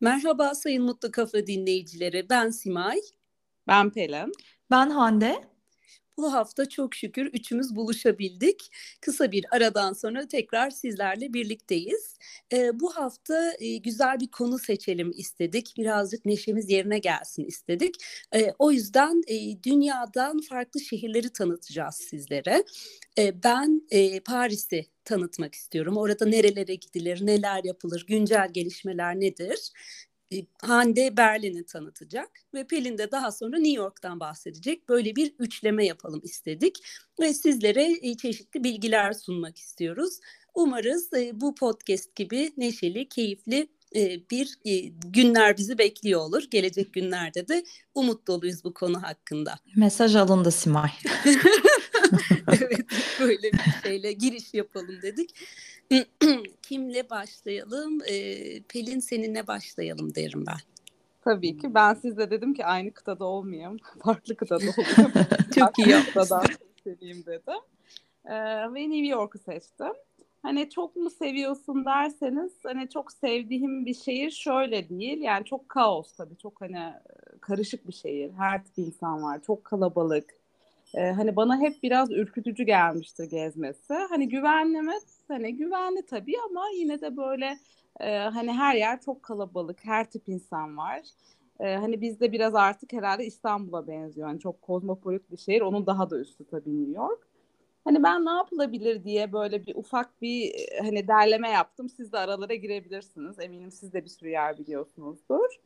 Merhaba Sayın Mutlu Kafa dinleyicileri. Ben Simay. Ben Pelin. Ben Hande. Bu hafta çok şükür üçümüz buluşabildik. Kısa bir aradan sonra tekrar sizlerle birlikteyiz. E, bu hafta e, güzel bir konu seçelim istedik. Birazcık neşemiz yerine gelsin istedik. E, o yüzden e, dünyadan farklı şehirleri tanıtacağız sizlere. E, ben e, Paris'i tanıtmak istiyorum. Orada nerelere gidilir, neler yapılır, güncel gelişmeler nedir? Hande Berlin'i tanıtacak ve Pelin de daha sonra New York'tan bahsedecek. Böyle bir üçleme yapalım istedik ve sizlere çeşitli bilgiler sunmak istiyoruz. Umarız bu podcast gibi neşeli, keyifli bir günler bizi bekliyor olur. Gelecek günlerde de umut doluyuz bu konu hakkında. Mesaj alındı Simay. evet böyle bir şeyle giriş yapalım dedik. Kimle başlayalım? Ee, Pelin seninle başlayalım derim ben. Tabii ki. Ben sizle dedim ki aynı kıtada olmayayım. Farklı kıtada olayım. Çok iyi yapmışsın. seveyim dedim. Ee, ve New York'u seçtim. Hani çok mu seviyorsun derseniz hani çok sevdiğim bir şehir şöyle değil. Yani çok kaos tabii. Çok hani karışık bir şehir. Her tip insan var. Çok kalabalık. Ee, hani bana hep biraz ürkütücü gelmiştir gezmesi. Hani güvenli mi? Hani güvenli tabii ama yine de böyle e, hani her yer çok kalabalık. Her tip insan var. E, hani bizde biraz artık herhalde İstanbul'a benziyor. Yani çok kozmopolit bir şehir. Onun daha da üstü tabii New York. Hani ben ne yapılabilir diye böyle bir ufak bir hani derleme yaptım. Siz de aralara girebilirsiniz. Eminim siz de bir sürü yer biliyorsunuzdur.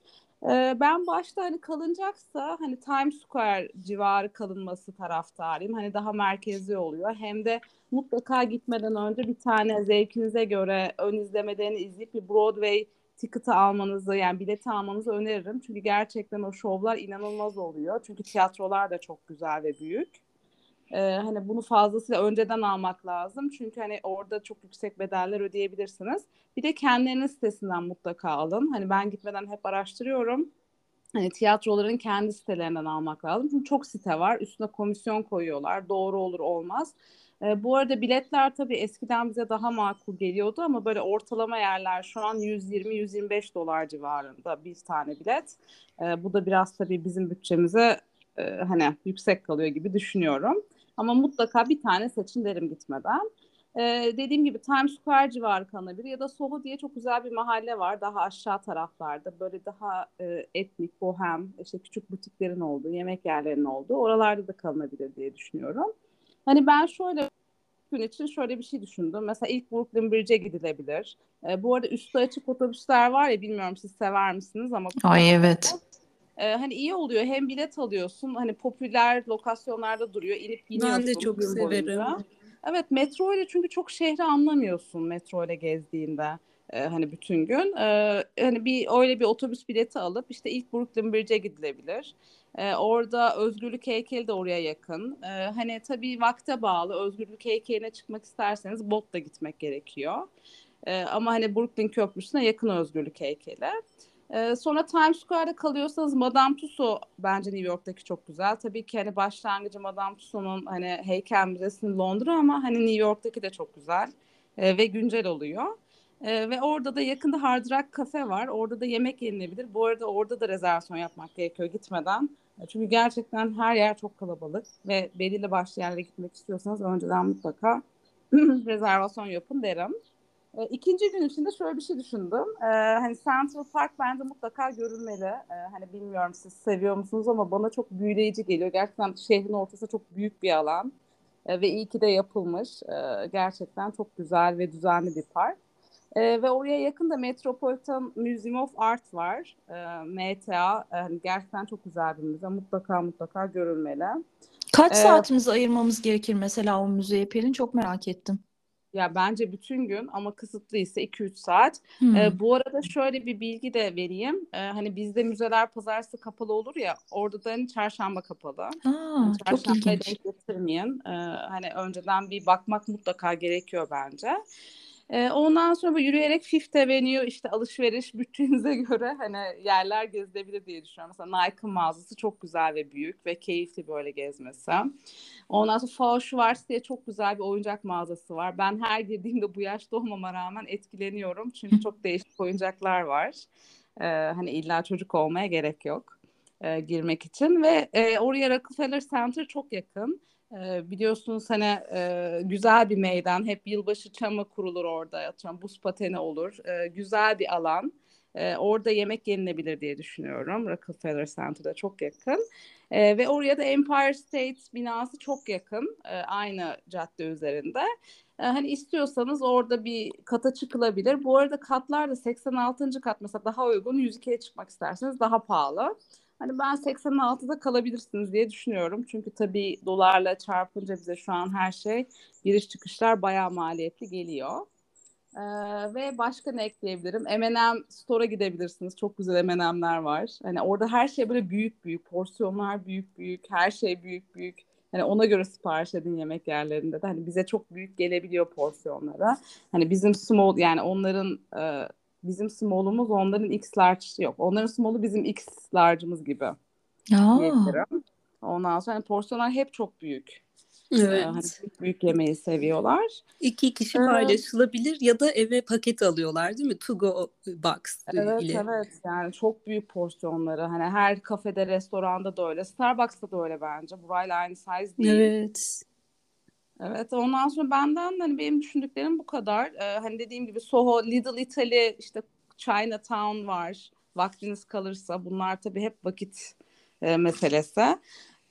Ee, ben başta hani kalınacaksa hani Times Square civarı kalınması taraftarıyım. Hani daha merkezi oluyor. Hem de mutlaka gitmeden önce bir tane zevkinize göre ön izlemelerini izleyip bir Broadway ticket'ı almanızı yani bileti almanızı öneririm. Çünkü gerçekten o şovlar inanılmaz oluyor. Çünkü tiyatrolar da çok güzel ve büyük. Ee, hani bunu fazlasıyla önceden almak lazım. Çünkü hani orada çok yüksek bedeller ödeyebilirsiniz. Bir de kendilerinin sitesinden mutlaka alın. Hani ben gitmeden hep araştırıyorum. Hani tiyatroların kendi sitelerinden almak lazım. Çünkü çok site var. Üstüne komisyon koyuyorlar. Doğru olur olmaz. E, bu arada biletler tabii eskiden bize daha makul geliyordu ama böyle ortalama yerler şu an 120-125 dolar civarında bir tane bilet. E, bu da biraz tabii bizim bütçemize e, hani yüksek kalıyor gibi düşünüyorum. Ama mutlaka bir tane seçin derim gitmeden. Ee, dediğim gibi Times Square civarı kalınabilir ya da Soho diye çok güzel bir mahalle var daha aşağı taraflarda böyle daha e, etnik, bohem, işte küçük butiklerin olduğu, yemek yerlerinin olduğu oralarda da kalınabilir diye düşünüyorum. Hani ben şöyle gün için şöyle bir şey düşündüm. Mesela ilk Brooklyn Bridge'e gidilebilir. E, bu arada üstü açık otobüsler var ya bilmiyorum siz sever misiniz ama. Ay evet. E, hani iyi oluyor hem bilet alıyorsun hani popüler lokasyonlarda duruyor inip biniyorsun. Ben de çok severim. Boyunca. Evet metro ile çünkü çok şehri anlamıyorsun metro ile gezdiğinde e, hani bütün gün. E, hani bir öyle bir otobüs bileti alıp işte ilk Brooklyn Bridge'e gidilebilir. E, orada Özgürlük Heykeli de oraya yakın. E, hani tabii vakte bağlı Özgürlük Heykeli'ne çıkmak isterseniz botla gitmek gerekiyor. E, ama hani Brooklyn Köprüsü'ne yakın Özgürlük Heykeli. Ee, sonra Times Square'da kalıyorsanız Madame Tussauds bence New York'taki çok güzel. Tabii ki hani başlangıcı Madame Tussauds'un hani heykel müzesinin Londra ama hani New York'taki de çok güzel ee, ve güncel oluyor. Ee, ve orada da yakında Hard Rock Cafe var. Orada da yemek yenilebilir. Bu arada orada da rezervasyon yapmak gerekiyor gitmeden. Çünkü gerçekten her yer çok kalabalık ve belirli başlı yerlere gitmek istiyorsanız önceden mutlaka rezervasyon yapın derim. E, ikinci gün içinde şöyle bir şey düşündüm. E, hani Central Park bence mutlaka görülmeli. E, hani bilmiyorum siz seviyor musunuz ama bana çok büyüleyici geliyor. Gerçekten şehrin ortası çok büyük bir alan. E, ve iyi ki de yapılmış. E, gerçekten çok güzel ve düzenli bir park. E, ve oraya yakın da Metropolitan Museum of Art var. E, MTA. E, hani gerçekten çok güzel bir müze. Mutlaka mutlaka görülmeli. Kaç e, saatimizi ayırmamız gerekir mesela o müzeye Pelin? Çok merak ettim. Ya bence bütün gün ama kısıtlı ise 2-3 saat. Hmm. Ee, bu arada şöyle bir bilgi de vereyim. Ee, hani bizde müzeler pazartesi kapalı olur ya orada da hani çarşamba kapalı. Aa, yani çok ilginç. denk getirmeyin. Ee, hani önceden bir bakmak mutlaka gerekiyor bence. E, ondan sonra yürüyerek Fifth Avenue işte alışveriş bütçenize göre hani yerler gezilebilir diye düşünüyorum. Mesela Nike'ın mağazası çok güzel ve büyük ve keyifli böyle gezmesi. Ondan sonra Frau Schwarz diye çok güzel bir oyuncak mağazası var. Ben her girdiğimde bu yaşta olmama rağmen etkileniyorum. Çünkü çok değişik oyuncaklar var. E, hani illa çocuk olmaya gerek yok e, girmek için ve e, oraya Rockefeller Center çok yakın. E, biliyorsunuz hani e, güzel bir meydan. Hep yılbaşı çamı kurulur orada. Atıyorum buz pateni olur. E, güzel bir alan. E, orada yemek yenilebilir diye düşünüyorum. Rockefeller Center'da çok yakın. E, ve oraya da Empire State binası çok yakın. E, aynı cadde üzerinde. E, hani istiyorsanız orada bir kata çıkılabilir. Bu arada katlar da 86. kat mesela daha uygun. 102'ye çıkmak isterseniz daha pahalı. Hani ben 86'da kalabilirsiniz diye düşünüyorum. Çünkü tabii dolarla çarpınca bize şu an her şey giriş çıkışlar bayağı maliyetli geliyor. Ee, ve başka ne ekleyebilirim? M&M Store'a gidebilirsiniz. Çok güzel M&M'ler var. Hani orada her şey böyle büyük büyük. Porsiyonlar büyük büyük. Her şey büyük büyük. Hani ona göre sipariş edin yemek yerlerinde de. Hani bize çok büyük gelebiliyor porsiyonlara. Hani bizim small yani onların e, bizim small'umuz onların X large yok. Onların small'u bizim X large'ımız gibi. Diyebilirim. Ondan sonra hani porsiyonlar hep çok büyük. Evet. Hani büyük, büyük yemeği seviyorlar. İki kişi evet. paylaşılabilir ya da eve paket alıyorlar değil mi? To go box evet, ile. Evet yani çok büyük porsiyonları. Hani her kafede, restoranda da öyle. Starbucks'ta da öyle bence. Burayla aynı size değil. Evet. Evet ondan sonra benden hani benim düşündüklerim bu kadar. Ee, hani dediğim gibi Soho, Little Italy, işte Chinatown var. Vaktiniz kalırsa bunlar tabii hep vakit e, meselesi.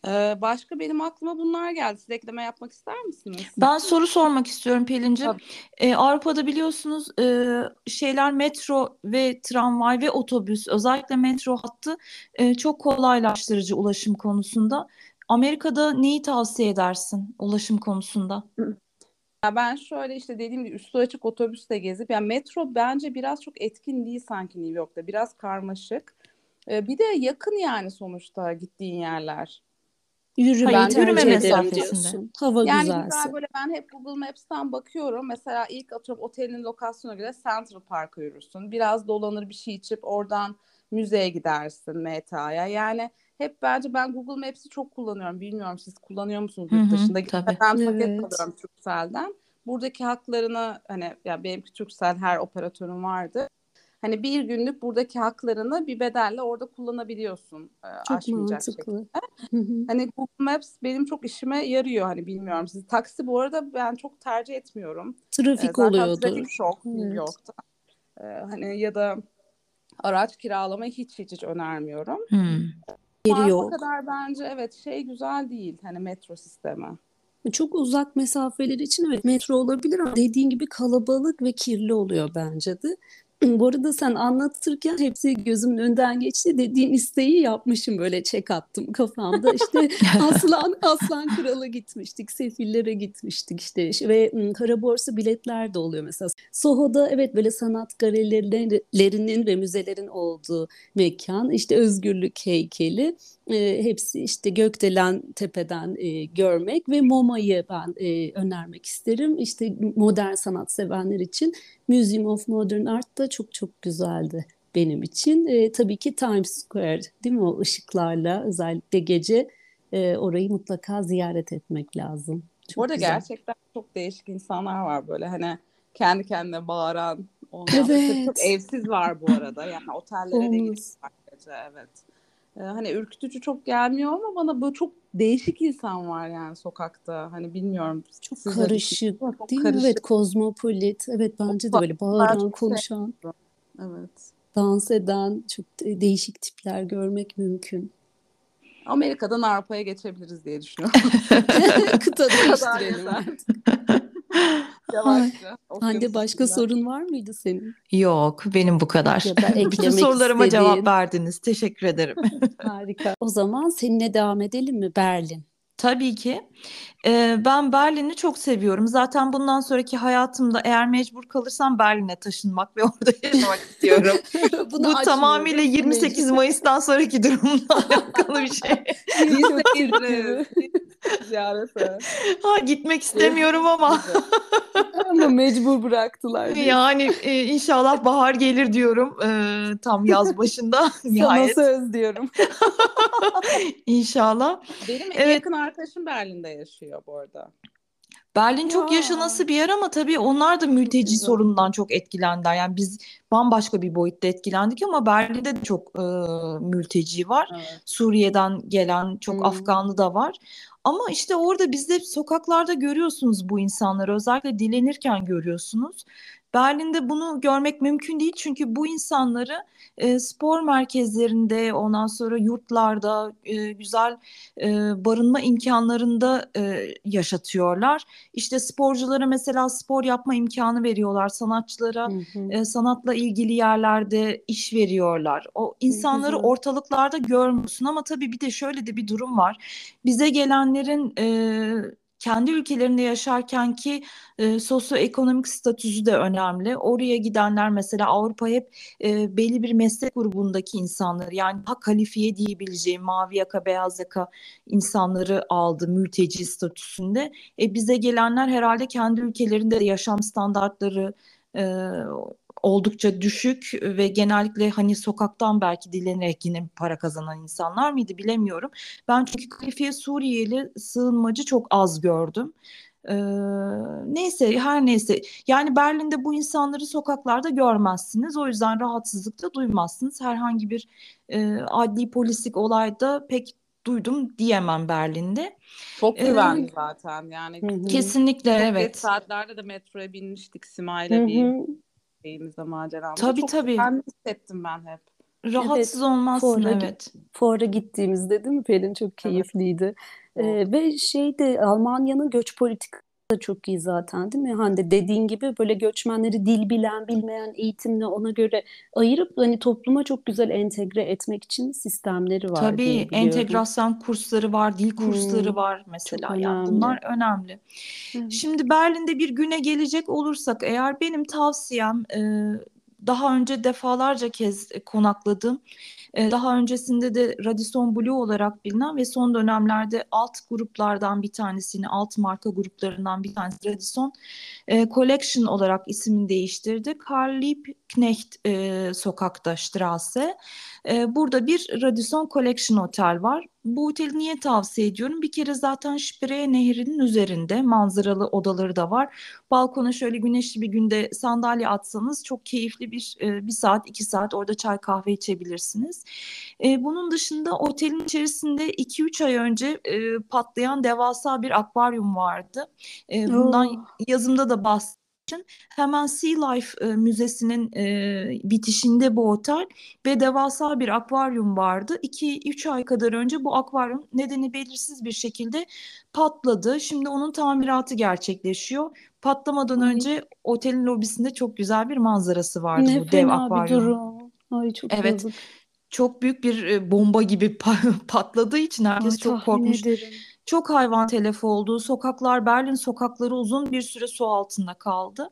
Ee, başka benim aklıma bunlar geldi. Siz ekleme yapmak ister misiniz? Ben soru sormak istiyorum Pelin'ciğim. Ee, Avrupa'da biliyorsunuz e, şeyler metro ve tramvay ve otobüs özellikle metro hattı e, çok kolaylaştırıcı ulaşım konusunda. Amerika'da neyi tavsiye edersin ulaşım konusunda? Ya ben şöyle işte dediğim gibi üstü açık otobüsle gezip yani metro bence biraz çok etkin değil sanki New York'ta. Biraz karmaşık. Ee, bir de yakın yani sonuçta gittiğin yerler. Yürümeyi ben yürüme mesafesinde. Hava yani güzelse. güzel böyle ben hep Google Maps'ten bakıyorum. Mesela ilk atıyorum otelin lokasyona göre Central Park'a yürürsün. Biraz dolanır bir şey içip oradan müzeye gidersin MTA'ya. Yani hep bence ben Google Maps'i çok kullanıyorum. Bilmiyorum siz kullanıyor musunuz yurt dışında? Tabii. Ben paket evet. alıyorum Turkcell'den. Buradaki haklarını hani ya benimki Turkcell her operatörün vardı. Hani bir günlük buradaki haklarını bir bedelle orada kullanabiliyorsun. E, çok aşmayacak mantıklı. şekilde. hani Google Maps benim çok işime yarıyor. Hani bilmiyorum siz. Taksi bu arada ben çok tercih etmiyorum. Trafik e, zaten oluyordu. trafik şok evet. New York'ta. E, hani ya da araç kiralamayı hiç hiç hiç önermiyorum. Hmm. Yeri yok. kadar bence evet şey güzel değil hani metro sistemi. Çok uzak mesafeler için evet metro olabilir ama dediğin gibi kalabalık ve kirli oluyor bence de. Bu arada sen anlatırken hepsi gözümün önünden geçti. Dediğin isteği yapmışım böyle çek attım kafamda. İşte Aslan Aslan Kral'a gitmiştik, Sefillere gitmiştik işte ve kara borsa biletler de oluyor mesela. Soho'da evet böyle sanat galerilerinin ve müzelerin olduğu mekan. İşte özgürlük heykeli. E, hepsi işte gökdelen tepeden e, görmek ve MoMA'yı ben e, önermek isterim. İşte modern sanat sevenler için Museum of Modern Art da çok çok güzeldi benim için. E, tabii ki Times Square değil mi o ışıklarla özellikle gece e, orayı mutlaka ziyaret etmek lazım. Çok Bu arada güzel. gerçekten çok değişik insanlar var böyle hani kendi kendine bağıran. Evet. Çok evsiz var bu arada yani otellere de gidip gece evet. Ee, hani ürkütücü çok gelmiyor ama bana böyle çok değişik insan var yani sokakta. Hani bilmiyorum. Çok karışık çok değil karışık. mi? Evet kozmopolit. Evet bence de böyle bağıran, konuşan. Evet. Dans eden çok değişik tipler görmek mümkün. Amerika'dan Avrupa'ya geçebiliriz diye düşünüyorum. Kıta değiştirelim artık. Yavaşça. Hande başka sorun var mıydı senin? Yok benim bu kadar. Bütün sorularıma istediğin... cevap verdiniz. Teşekkür ederim. Harika. O zaman seninle devam edelim mi Berlin? Tabii ki. Ee, ben Berlin'i çok seviyorum. Zaten bundan sonraki hayatımda eğer mecbur kalırsam Berlin'e taşınmak ve orada yaşamak istiyorum. Bu tamamıyla 28 Mayıs'tan sonraki durumla alakalı bir şey. Ziyarete. Ha, gitmek istemiyorum ama. ama mecbur bıraktılar. Yani e, inşallah bahar gelir diyorum. E, tam yaz başında. nihayet. Sana söz diyorum. İnşallah. Benim en evet. yakın arkadaşım Berlin'de yaşıyor bu arada. Berlin çok Ya. yaşanası bir yer ama tabii onlar da mülteci güzel. sorunundan çok etkilendiler. Yani biz bambaşka bir boyutta etkilendik ama Berlin'de de çok e, mülteci var. Evet. Suriye'den gelen çok Hmm. Afganlı da var. Ama işte orada bizde sokaklarda görüyorsunuz bu insanları. Özellikle dilenirken görüyorsunuz. Berlin'de bunu görmek mümkün değil çünkü bu insanları e, spor merkezlerinde, ondan sonra yurtlarda, e, güzel e, barınma imkanlarında e, yaşatıyorlar. İşte sporculara mesela spor yapma imkanı veriyorlar, sanatçılara Hı hı. e, sanatla ilgili yerlerde iş veriyorlar. O insanları güzel. ortalıklarda görmüyorsun ama tabii bir de şöyle de bir durum var. Bize gelenlerin e, kendi ülkelerinde yaşarken ki e, sosyoekonomik statüsü de önemli. Oraya gidenler mesela Avrupa hep e, belli bir meslek grubundaki insanları yani daha kalifiye diyebileceğim mavi yaka beyaz yaka insanları aldı mülteci statüsünde. E, bize gelenler herhalde kendi ülkelerinde de yaşam standartları e, oldukça düşük ve genellikle hani sokaktan belki dilenerek yine para kazanan insanlar mıydı bilemiyorum. Ben çünkü kalifiye Suriyeli sığınmacı çok az gördüm. Ee, neyse her neyse yani Berlin'de bu insanları sokaklarda görmezsiniz o yüzden rahatsızlık da duymazsınız herhangi bir e, adli polislik olayda pek duydum diyemem Berlin'de. Çok Ee, güvenli zaten yani. Kesinlikle evet. saatlerde de metroya binmiştik Hı Sima'yla bir. Şeyimizde maceramızda. Tabii Çok tabii. güvenli hissettim ben hep. Rahatsız olmazsın fuara, evet. fuara gittiğimizde değil mi Pelin? Çok keyifliydi. Ee, ve şey de Almanya'nın göç politikası da çok iyi zaten değil mi? Hande dediğin gibi böyle göçmenleri dil bilen, bilmeyen, eğitimli ona göre ayırıp hani topluma çok güzel entegre etmek için sistemleri var Tabii entegrasyon kursları var, dil kursları Hmm, var mesela. Yani bunlar önemli. Evet. Şimdi Berlin'de bir güne gelecek olursak eğer benim tavsiyem e, daha önce defalarca kez konakladım. E, daha öncesinde de Radisson Blu olarak bilinen ve son dönemlerde alt gruplardan bir tanesini, alt marka gruplarından bir tanesi Radisson e, Collection olarak ismini değiştirdi. Karl Liebknecht e, sokakta Strasse. E, burada bir Radisson Collection Otel var. Bu oteli niye tavsiye ediyorum? Bir kere zaten Spree Nehri'nin üzerinde manzaralı odaları da var. Balkona şöyle güneşli bir günde sandalye atsanız çok keyifli bir e, bir saat iki saat orada çay kahve içebilirsiniz. E, bunun dışında otelin içerisinde 2-3 ay önce e, patlayan devasa bir akvaryum vardı. E, bundan Oo. yazımda da bahsettim. Hemen Sea Life e, Müzesi'nin e, bitişinde bu otel ve devasa bir akvaryum vardı. 2-3 ay kadar önce bu akvaryum nedeni belirsiz bir şekilde patladı. Şimdi onun tamiratı gerçekleşiyor. Patlamadan Ay. önce otelin lobisinde çok güzel bir manzarası vardı Ne bu dev akvaryumun. durum. Ay çok Evet. yazık. Çok büyük bir e, bomba gibi pa- patladığı için herkes Ay çok korkmuş. ederim. Çok hayvan telef oldu. Sokaklar, Berlin sokakları uzun bir süre su altında kaldı.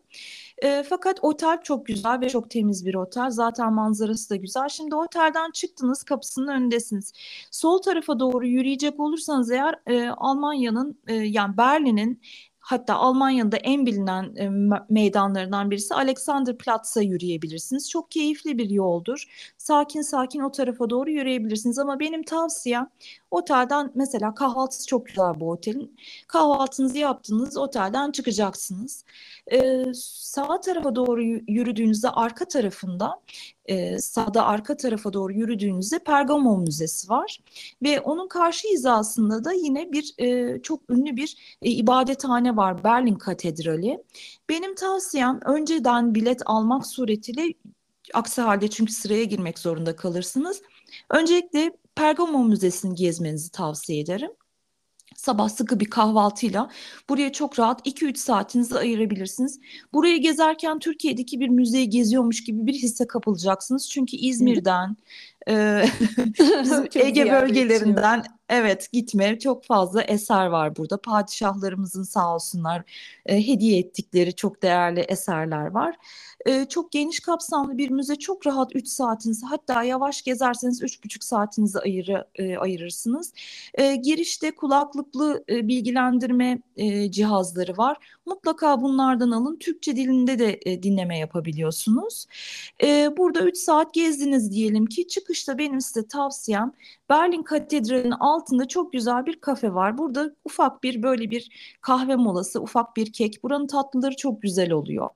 E, fakat otel çok güzel ve çok temiz bir otel. Zaten manzarası da güzel. Şimdi otelden çıktınız, kapısının önündesiniz. Sol tarafa doğru yürüyecek olursanız eğer e, Almanya'nın e, yani Berlin'in Hatta Almanya'da en bilinen e, me- meydanlarından birisi Alexanderplatz'a yürüyebilirsiniz. Çok keyifli bir yoldur. Sakin sakin o tarafa doğru yürüyebilirsiniz. Ama benim tavsiyem otelden mesela kahvaltısı çok güzel bu otelin. Kahvaltınızı yaptınız, otelden çıkacaksınız. Ee, sağ tarafa doğru yürüdüğünüzde arka tarafında e, sağda arka tarafa doğru yürüdüğünüzde Pergamon Müzesi var ve onun karşı hizasında da yine bir e, çok ünlü bir e, ibadethane var Berlin Katedrali. Benim tavsiyem önceden bilet almak suretiyle aksi halde çünkü sıraya girmek zorunda kalırsınız. Öncelikle Pergamon Müzesi'ni gezmenizi tavsiye ederim. Sabah sıkı bir kahvaltıyla buraya çok rahat 2-3 saatinizi ayırabilirsiniz. Burayı gezerken Türkiye'deki bir müzeyi geziyormuş gibi bir hisse kapılacaksınız. Çünkü İzmir'den, bizim Ege bölgelerinden evet gitme çok fazla eser var burada. Padişahlarımızın sağ olsunlar e, hediye ettikleri çok değerli eserler var. E, çok geniş kapsamlı bir müze çok rahat 3 saatinizi hatta yavaş gezerseniz 3,5 saatinizi ayırı, e, ayırırsınız. E, girişte kulaklıklı e, bilgilendirme e, cihazları var. Mutlaka bunlardan alın. Türkçe dilinde de e, dinleme yapabiliyorsunuz. E, burada 3 saat gezdiniz diyelim ki çıkın çıkışta benim size tavsiyem Berlin Katedrali'nin altında çok güzel bir kafe var. Burada ufak bir böyle bir kahve molası, ufak bir kek. Buranın tatlıları çok güzel oluyor.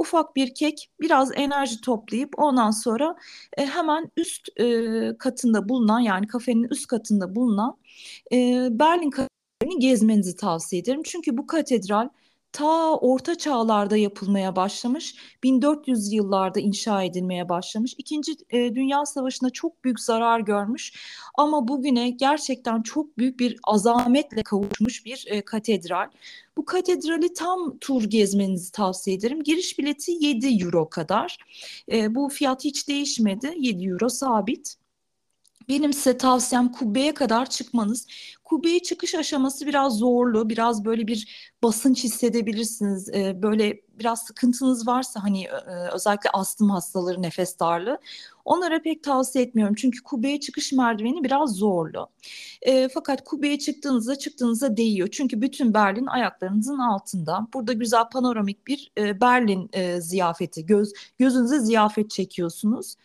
Ufak bir kek, biraz enerji toplayıp ondan sonra e, hemen üst e, katında bulunan yani kafenin üst katında bulunan e, Berlin Katedrali'ni gezmenizi tavsiye ederim. Çünkü bu katedral ta orta çağlarda yapılmaya başlamış. 1400 yıllarda inşa edilmeye başlamış. İkinci e, Dünya Savaşı'nda çok büyük zarar görmüş ama bugüne gerçekten çok büyük bir azametle kavuşmuş bir e, katedral. Bu katedrali tam tur gezmenizi tavsiye ederim. Giriş bileti 7 euro kadar. E, bu fiyat hiç değişmedi. 7 euro sabit. Benim size tavsiyem kubbeye kadar çıkmanız. Kubbeye çıkış aşaması biraz zorlu, biraz böyle bir basınç hissedebilirsiniz. Ee, böyle biraz sıkıntınız varsa hani e, özellikle astım hastaları, nefes darlığı onlara pek tavsiye etmiyorum. Çünkü kubbeye çıkış merdiveni biraz zorlu. E, fakat kubbeye çıktığınızda çıktığınızda değiyor. Çünkü bütün Berlin ayaklarınızın altında. Burada güzel panoramik bir e, Berlin e, ziyafeti, göz gözünüze ziyafet çekiyorsunuz.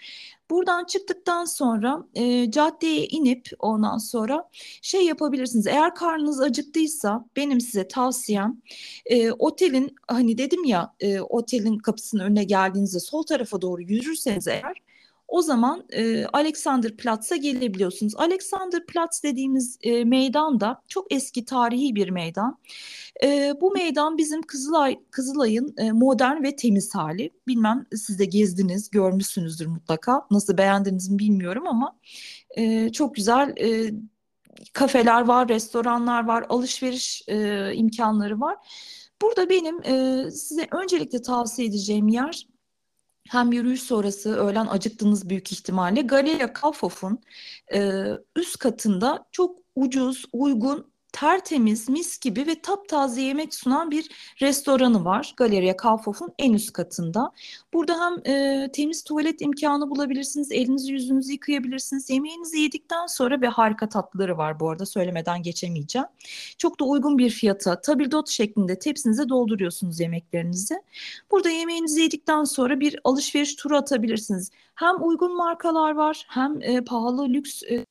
Buradan çıktıktan sonra e, caddeye inip ondan sonra şey yapabilirsiniz. Eğer karnınız acıktıysa benim size tavsiyem e, otelin hani dedim ya e, otelin kapısının önüne geldiğinizde sol tarafa doğru yürürseniz eğer o zaman e, Alexanderplatz'a gelebiliyorsunuz. Alexanderplatz dediğimiz e, meydan da çok eski tarihi bir meydan. E, bu meydan bizim Kızılay Kızılay'ın e, modern ve temiz hali. Bilmem siz de gezdiniz, görmüşsünüzdür mutlaka. Nasıl beğendiniz mi bilmiyorum ama e, çok güzel e, kafeler var, restoranlar var, alışveriş e, imkanları var. Burada benim e, size öncelikle tavsiye edeceğim yer hem yürüyüş sonrası öğlen acıktığınız büyük ihtimalle Galeria Kaufhof'un e, üst katında çok ucuz, uygun tertemiz, mis gibi ve taptaze yemek sunan bir restoranı var. Galeriya Kaufhof'un en üst katında. Burada hem e, temiz tuvalet imkanı bulabilirsiniz, elinizi yüzünüzü yıkayabilirsiniz. Yemeğinizi yedikten sonra ve harika tatlıları var bu arada söylemeden geçemeyeceğim. Çok da uygun bir fiyata tabildot şeklinde tepsinize dolduruyorsunuz yemeklerinizi. Burada yemeğinizi yedikten sonra bir alışveriş turu atabilirsiniz. Hem uygun markalar var hem e, pahalı lüks e,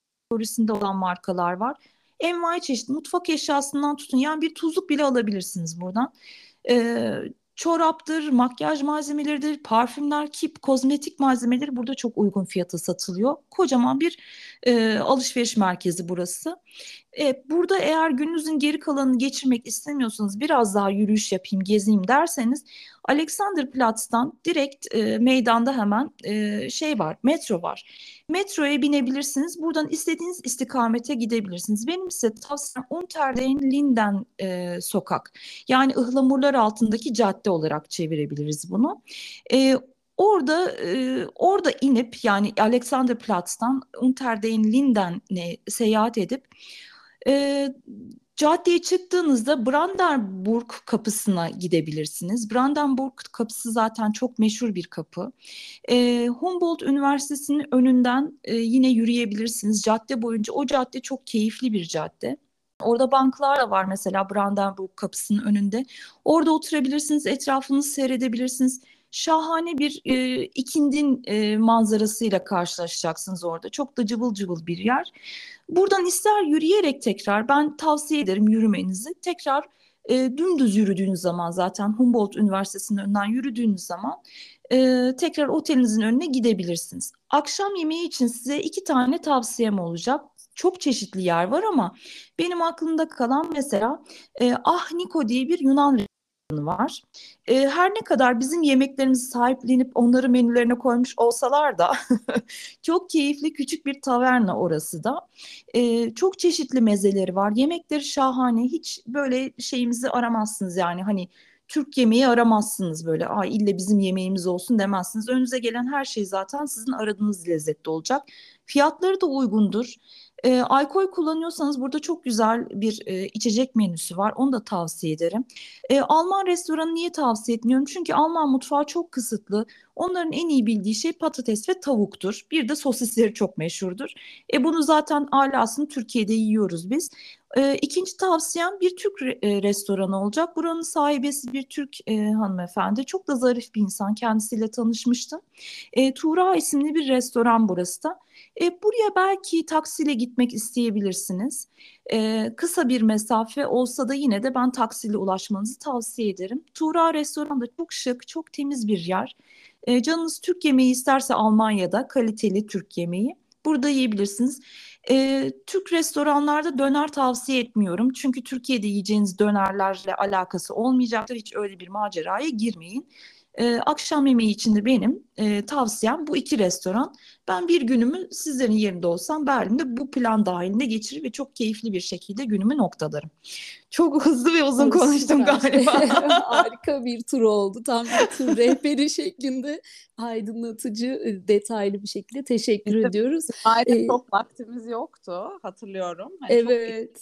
olan markalar var envai çeşit mutfak eşyasından tutun yani bir tuzluk bile alabilirsiniz buradan. Ee, çoraptır, makyaj malzemeleridir, parfümler, kip, kozmetik malzemeleri burada çok uygun fiyata satılıyor. Kocaman bir e, alışveriş merkezi burası. E, burada eğer gününüzün geri kalanını geçirmek istemiyorsanız biraz daha yürüyüş yapayım, gezeyim derseniz Alexanderplatz'tan direkt e, meydanda hemen e, şey var, metro var. Metroya binebilirsiniz. Buradan istediğiniz istikamete gidebilirsiniz. Benim size tavsiyem Unterden Linden e, sokak. Yani ıhlamurlar altındaki cadde olarak çevirebiliriz bunu. E, Orada e, orada inip yani Alexanderplatz'tan Unterden Linden'e seyahat edip e, Caddeye çıktığınızda Brandenburg kapısına gidebilirsiniz. Brandenburg kapısı zaten çok meşhur bir kapı. E, Humboldt Üniversitesi'nin önünden e, yine yürüyebilirsiniz. Cadde boyunca o cadde çok keyifli bir cadde. Orada banklar da var mesela Brandenburg kapısının önünde. Orada oturabilirsiniz, etrafınızı seyredebilirsiniz şahane bir e, ikindin e, manzarasıyla karşılaşacaksınız orada. Çok da cıvıl cıvıl bir yer. Buradan ister yürüyerek tekrar ben tavsiye ederim yürümenizi. Tekrar e, dümdüz yürüdüğünüz zaman zaten Humboldt Üniversitesi'nin önünden yürüdüğünüz zaman e, tekrar otelinizin önüne gidebilirsiniz. Akşam yemeği için size iki tane tavsiyem olacak. Çok çeşitli yer var ama benim aklımda kalan mesela e, Ah Niko diye bir Yunan var. E, her ne kadar bizim yemeklerimizi sahiplenip onları menülerine koymuş olsalar da çok keyifli küçük bir taverna orası da. E, çok çeşitli mezeleri var. Yemekleri şahane. Hiç böyle şeyimizi aramazsınız yani hani Türk yemeği aramazsınız böyle. Ay ille bizim yemeğimiz olsun demezsiniz. Önünüze gelen her şey zaten sizin aradığınız lezzette olacak. Fiyatları da uygundur. E, alkol kullanıyorsanız burada çok güzel bir e, içecek menüsü var. Onu da tavsiye ederim. E, Alman restoranı niye tavsiye etmiyorum? Çünkü Alman mutfağı çok kısıtlı. Onların en iyi bildiği şey patates ve tavuktur. Bir de sosisleri çok meşhurdur. E, bunu zaten alasını Türkiye'de yiyoruz biz. E, ikinci tavsiyem bir Türk re, e, restoranı olacak. Buranın sahibesi bir Türk e, hanımefendi. Çok da zarif bir insan. Kendisiyle tanışmıştım. E, Tuğra isimli bir restoran burası da. E, buraya belki taksiyle gitmek isteyebilirsiniz. E, kısa bir mesafe olsa da yine de ben taksiyle ulaşmanızı tavsiye ederim. Tuğra Restoran da çok şık, çok temiz bir yer. E, canınız Türk yemeği isterse Almanya'da kaliteli Türk yemeği burada yiyebilirsiniz. E, Türk restoranlarda döner tavsiye etmiyorum. Çünkü Türkiye'de yiyeceğiniz dönerlerle alakası olmayacaktır. Hiç öyle bir maceraya girmeyin. E, akşam yemeği için de benim e, tavsiyem bu iki restoran. Ben bir günümü sizlerin yerinde olsam Berlin'de bu plan dahilinde geçirir ve çok keyifli bir şekilde günümü noktalarım. Çok hızlı ve uzun konuştum galiba. Harika bir tur oldu. Tam bir tur rehberi şeklinde aydınlatıcı, e, detaylı bir şekilde teşekkür Bizim, ediyoruz. Aynen ee, çok vaktimiz yoktu hatırlıyorum. Hani evet.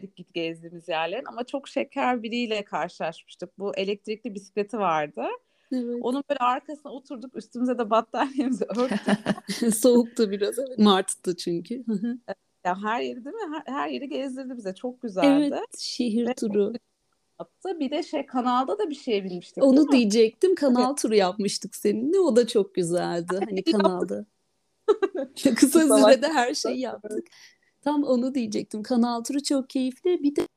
Çok git gezdiğimiz yerlerin ama çok şeker biriyle karşılaşmıştık. Bu elektrikli bisikleti vardı. Evet. Onun böyle arkasına oturduk üstümüze de battaniyemizi örttük. Soğuktu biraz evet. Mart'tı çünkü. ya her yeri değil mi? Her, her yeri gezdirdi bize. Çok güzeldi. Evet şehir Ve turu. Yaptı. Bir de şey kanalda da bir şey bilmiştik. Onu diyecektim. Kanal turu yapmıştık seninle. O da çok güzeldi. Hani kanalda. Kısa sürede her şeyi yaptık. Tam onu diyecektim. Kanal turu çok keyifli. Bir de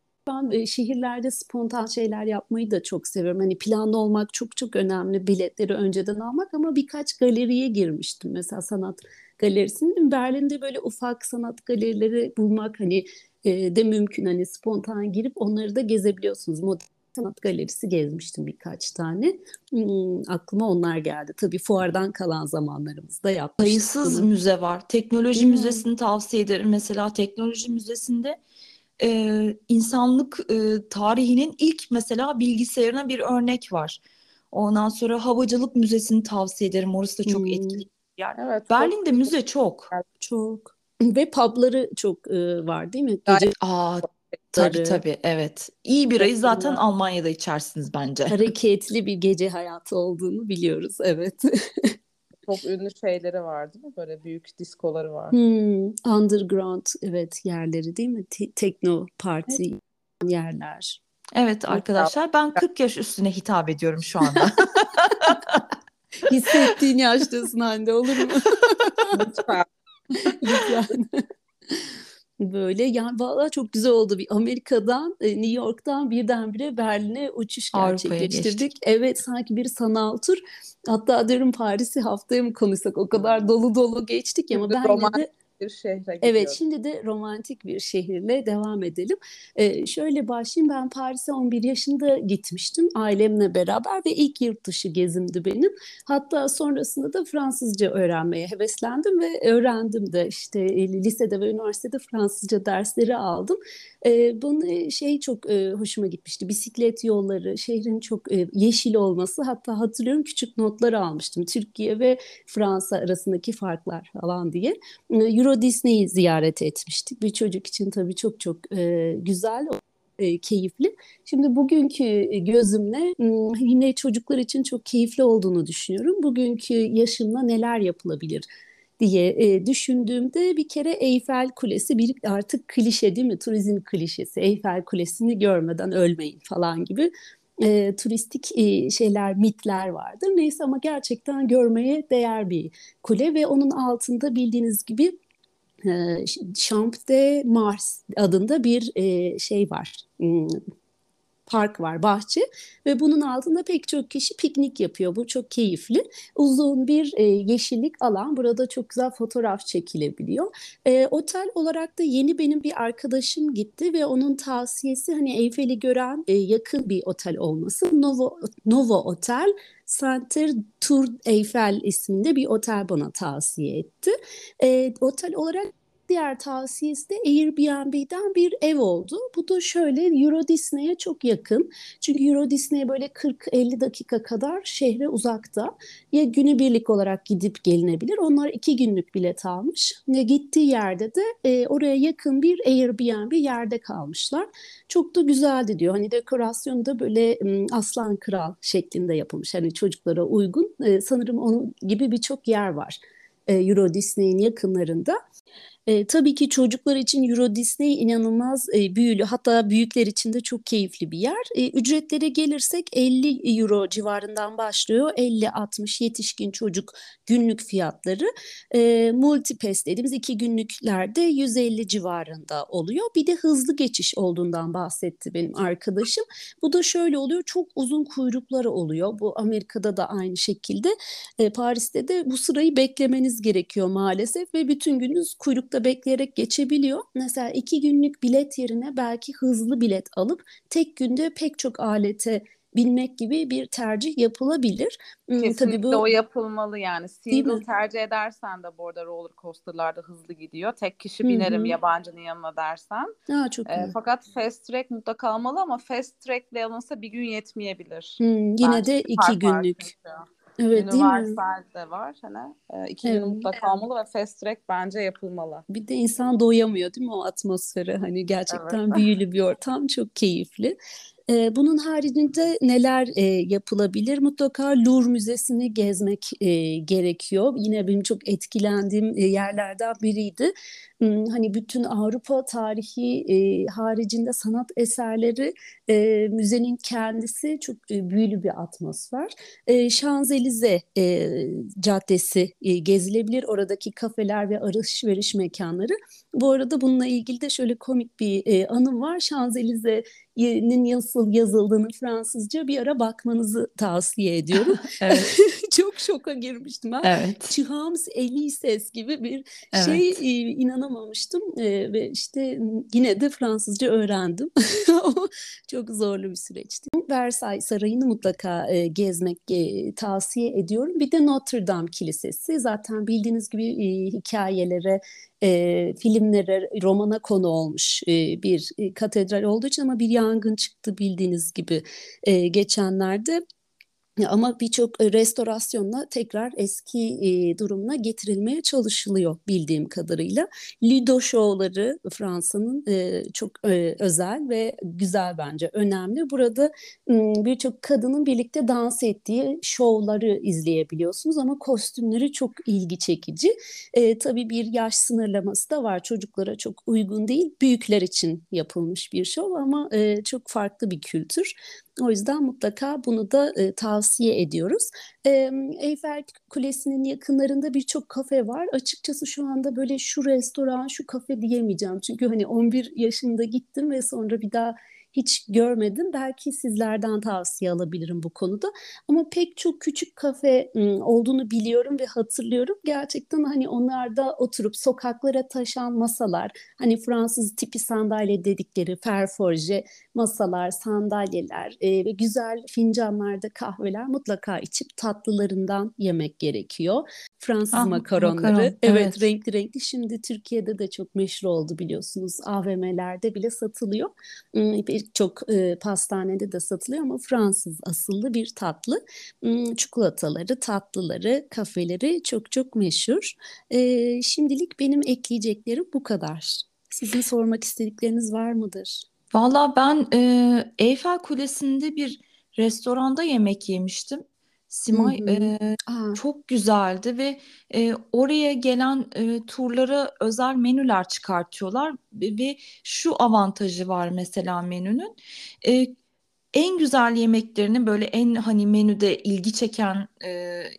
ben e, şehirlerde spontan şeyler yapmayı da çok seviyorum. Hani planlı olmak çok çok önemli. Biletleri önceden almak ama birkaç galeriye girmiştim. Mesela sanat galerisinin Berlin'de böyle ufak sanat galerileri bulmak hani e, de mümkün. Hani spontan girip onları da gezebiliyorsunuz. Modern sanat galerisi gezmiştim birkaç tane. Hmm, aklıma onlar geldi. Tabii fuardan kalan zamanlarımızda yapmıştık. Sayısız müze var. Teknoloji hmm. müzesini tavsiye ederim. Mesela teknoloji müzesinde e, insanlık e, tarihinin ilk mesela bilgisayarına bir örnek var. Ondan sonra Havacılık Müzesi'ni tavsiye ederim. Orası da çok hmm. etkili. Yani evet, Berlin'de çok, müze çok. Çok. Ve pubları çok e, var değil mi? Gece... Aa, tabii tabii evet. İyi birayı zaten Almanya'da içersiniz bence. Hareketli bir gece hayatı olduğunu biliyoruz evet. çok ünlü şeyleri var değil mi? Böyle büyük diskoları var. Hmm, underground evet yerleri değil mi? Te- tekno parti evet. yerler. Evet arkadaşlar ben 40 yaş üstüne hitap ediyorum şu anda. Hissettiğin yaştasın Hande olur mu? Lütfen. Lütfen. Böyle yani valla çok güzel oldu. Bir Amerika'dan, e, New York'tan birdenbire Berlin'e uçuş gerçekleştirdik. Evet sanki bir sanal tur. Hatta diyorum Paris'i haftaya mı konuşsak o kadar dolu dolu geçtik ya ama ben de bir şehre gidiyoruz. Evet şimdi de romantik bir şehirle devam edelim. Ee, şöyle başlayayım ben Paris'e 11 yaşında gitmiştim ailemle beraber ve ilk yurt dışı gezimdi benim. Hatta sonrasında da Fransızca öğrenmeye heveslendim ve öğrendim de işte e, lisede ve üniversitede Fransızca dersleri aldım. E, bunun şey çok e, hoşuma gitmişti. Bisiklet yolları, şehrin çok e, yeşil olması. Hatta hatırlıyorum küçük notlar almıştım. Türkiye ve Fransa arasındaki farklar falan diye. Euro Disney'i ziyaret etmiştik. Bir çocuk için tabii çok çok e, güzel e, keyifli. Şimdi bugünkü gözümle yine çocuklar için çok keyifli olduğunu düşünüyorum. Bugünkü yaşımla neler yapılabilir? Diye e, düşündüğümde bir kere Eyfel Kulesi bir artık klişe değil mi? Turizm klişesi. Eyfel Kulesi'ni görmeden ölmeyin falan gibi e, turistik e, şeyler, mitler vardır. Neyse ama gerçekten görmeye değer bir kule ve onun altında bildiğiniz gibi e, Champ de Mars adında bir e, şey var. Park var, bahçe ve bunun altında pek çok kişi piknik yapıyor. Bu çok keyifli. Uzun bir e, yeşillik alan. Burada çok güzel fotoğraf çekilebiliyor. E, otel olarak da yeni benim bir arkadaşım gitti ve onun tavsiyesi hani Eyfel'i gören e, yakın bir otel olması. Novo, Novo Otel Center Tour Eiffel isminde bir otel bana tavsiye etti. E, otel olarak diğer tavsiyesi de Airbnb'den bir ev oldu. Bu da şöyle Euro Disney'e çok yakın. Çünkü Euro Disney böyle 40-50 dakika kadar şehre uzakta. Ya günübirlik olarak gidip gelinebilir. Onlar iki günlük bilet almış. Ve gittiği yerde de e, oraya yakın bir Airbnb yerde kalmışlar. Çok da güzeldi diyor. Hani dekorasyonu da böyle aslan kral şeklinde yapılmış. Hani çocuklara uygun. E, sanırım onun gibi birçok yer var. E, Euro Disney'in yakınlarında. E, tabii ki çocuklar için Euro Disney inanılmaz e, büyülü hatta büyükler için de çok keyifli bir yer. E, ücretlere gelirsek 50 euro civarından başlıyor. 50-60 yetişkin çocuk günlük fiyatları. E, Multipass dediğimiz iki günlüklerde 150 civarında oluyor. Bir de hızlı geçiş olduğundan bahsetti benim arkadaşım. Bu da şöyle oluyor çok uzun kuyrukları oluyor. Bu Amerika'da da aynı şekilde. E, Paris'te de bu sırayı beklemeniz gerekiyor maalesef ve bütün gününüz kuyrukta bekleyerek geçebiliyor. Mesela iki günlük bilet yerine belki hızlı bilet alıp tek günde pek çok alete binmek gibi bir tercih yapılabilir. Kesinlikle Tabii bu, o yapılmalı yani. Single tercih edersen de bu arada roller coaster'larda hızlı gidiyor. Tek kişi binerim Hı-hı. yabancının yanına dersen. Aa, çok e, fakat fast track mutlaka almalı ama fast track ile alınsa bir gün yetmeyebilir. Hı, yine Bence de iki günlük. Var Evet mi? de var hani e, iki evet. gün mutlaka olmalı ve fast track bence yapılmalı. Bir de insan doyamıyor değil mi o atmosfere hani gerçekten evet. büyülü bir ortam çok keyifli. E, bunun haricinde neler e, yapılabilir? Mutlaka Louvre Müzesi'ni gezmek e, gerekiyor. Yine benim çok etkilendiğim e, yerlerden biriydi. Hmm, hani bütün Avrupa tarihi haricinde sanat eserleri müzenin kendisi çok büyülü bir atmosfer. Şanzelize Caddesi gezilebilir. Oradaki kafeler ve alışveriş mekanları. Bu arada bununla ilgili de şöyle komik bir anım var. Şanzelize nin nasıl yazıldığını Fransızca bir ara bakmanızı tavsiye ediyorum. evet. Çok şoka girmiştim ben. Evet. Chihams Elises gibi bir evet. şey e, inanamamıştım e, ve işte yine de Fransızca öğrendim. Çok zorlu bir süreçti. Versailles Sarayı'nı mutlaka e, gezmek e, tavsiye ediyorum. Bir de Notre Dame Kilisesi zaten bildiğiniz gibi e, hikayelere e, filmlere, romana konu olmuş e, bir e, katedral olduğu için ama bir yangın çıktı bildiğiniz gibi e, geçenlerde. Ama birçok e, restorasyonla tekrar eski e, durumuna getirilmeye çalışılıyor bildiğim kadarıyla. Lido şovları Fransa'nın e, çok e, özel ve güzel bence önemli. Burada birçok kadının birlikte dans ettiği şovları izleyebiliyorsunuz ama kostümleri çok ilgi çekici. E, tabii bir yaş sınırlaması da var. Çocuklara çok uygun değil. Büyükler için yapılmış bir şov ama çok farklı bir kültür. O yüzden mutlaka bunu da e, tavsiye ediyoruz. E, Eyfel Kulesi'nin yakınlarında birçok kafe var. Açıkçası şu anda böyle şu restoran, şu kafe diyemeyeceğim. Çünkü hani 11 yaşında gittim ve sonra bir daha hiç görmedim. Belki sizlerden tavsiye alabilirim bu konuda. Ama pek çok küçük kafe olduğunu biliyorum ve hatırlıyorum. Gerçekten hani onlarda oturup sokaklara taşan masalar, hani Fransız tipi sandalye dedikleri ferforje masalar, sandalyeler e, ve güzel fincanlarda kahveler mutlaka içip tatlılarından yemek gerekiyor. Fransız ah, makaronları. Makaron, evet, evet, renkli renkli. Şimdi Türkiye'de de çok meşhur oldu biliyorsunuz. AVM'lerde bile satılıyor. Birçok e, pastanede de satılıyor ama Fransız asıllı bir tatlı. Çikolataları, tatlıları, kafeleri çok çok meşhur. E, şimdilik benim ekleyeceklerim bu kadar. Sizin sormak istedikleriniz var mıdır? Valla ben e, Eyfel Kulesi'nde bir restoranda yemek yemiştim. Simay e, çok güzeldi ve e, oraya gelen e, turlara özel menüler çıkartıyorlar ve şu avantajı var mesela menünün. E, en güzel yemeklerini böyle en hani menüde ilgi çeken e,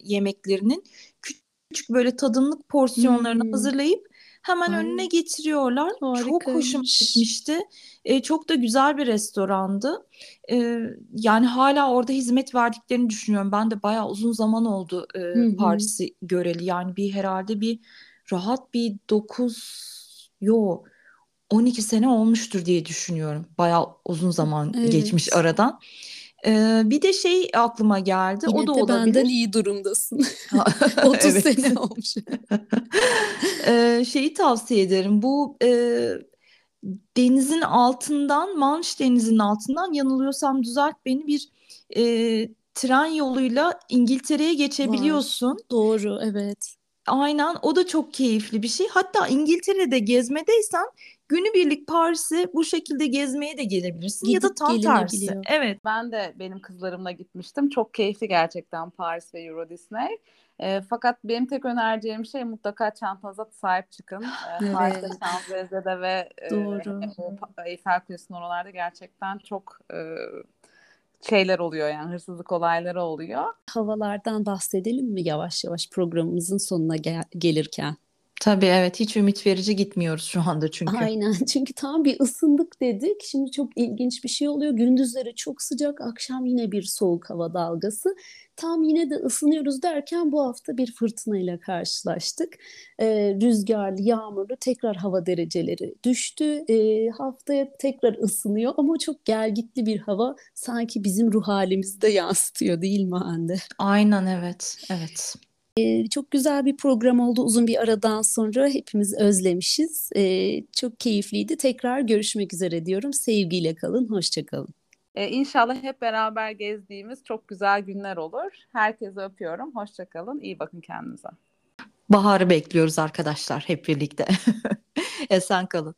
yemeklerinin küçük böyle tadımlık porsiyonlarını Hmm. hazırlayıp Hemen önüne getiriyorlar. Çok hoşuma gitmişti. E, çok da güzel bir restorandı. E, yani hala orada hizmet verdiklerini düşünüyorum. Ben de bayağı uzun zaman oldu e, Hı Paris'i göreli. Yani bir herhalde bir rahat bir 9 yo 12 sene olmuştur diye düşünüyorum. Bayağı uzun zaman geçmiş aradan. Ee, bir de şey aklıma geldi. Yine o da de olabilir. benden iyi durumdasın. 30 sene olmuş. ee, şeyi tavsiye ederim. Bu e, denizin altından, Manş denizinin altından yanılıyorsam düzelt beni bir e, tren yoluyla İngiltere'ye geçebiliyorsun. Var. Doğru, evet. Aynen o da çok keyifli bir şey. Hatta İngiltere'de gezmedeysen günübirlik Paris'i bu şekilde gezmeye de gelebilirsin ya da Gidip tam tersi. Evet. Ben de benim kızlarımla gitmiştim. Çok keyifli gerçekten Paris ve Euro Disney. E, fakat benim tek önereceğim şey mutlaka çantanıza sahip çıkın. E, Evet. Paris'te, Şanzelize'de ve e, Doğru. o Pa- Eiffel Kulesi'nin oralarda gerçekten çok e, şeyler oluyor yani hırsızlık olayları oluyor. Havalardan bahsedelim mi yavaş yavaş programımızın sonuna gel- gelirken? Tabii evet hiç ümit verici gitmiyoruz şu anda çünkü. Aynen çünkü tam bir ısındık dedik. Şimdi çok ilginç bir şey oluyor. Gündüzleri çok sıcak, akşam yine bir soğuk hava dalgası. Tam yine de ısınıyoruz derken bu hafta bir fırtınayla karşılaştık. Ee, rüzgarlı, yağmurlu tekrar hava dereceleri düştü. Ee, haftaya tekrar ısınıyor ama çok gelgitli bir hava sanki bizim ruh halimizi de yansıtıyor değil mi Hande? Aynen evet. Evet. Ee, Çok güzel bir program oldu uzun bir aradan sonra hepimiz özlemişiz. Ee, çok keyifliydi. Tekrar görüşmek üzere diyorum. Sevgiyle kalın, hoşça kalın. E, inşallah hep beraber gezdiğimiz çok güzel günler olur. Herkese öpüyorum. Hoşçakalın. İyi bakın kendinize. Baharı bekliyoruz arkadaşlar hep birlikte. Esen kalın.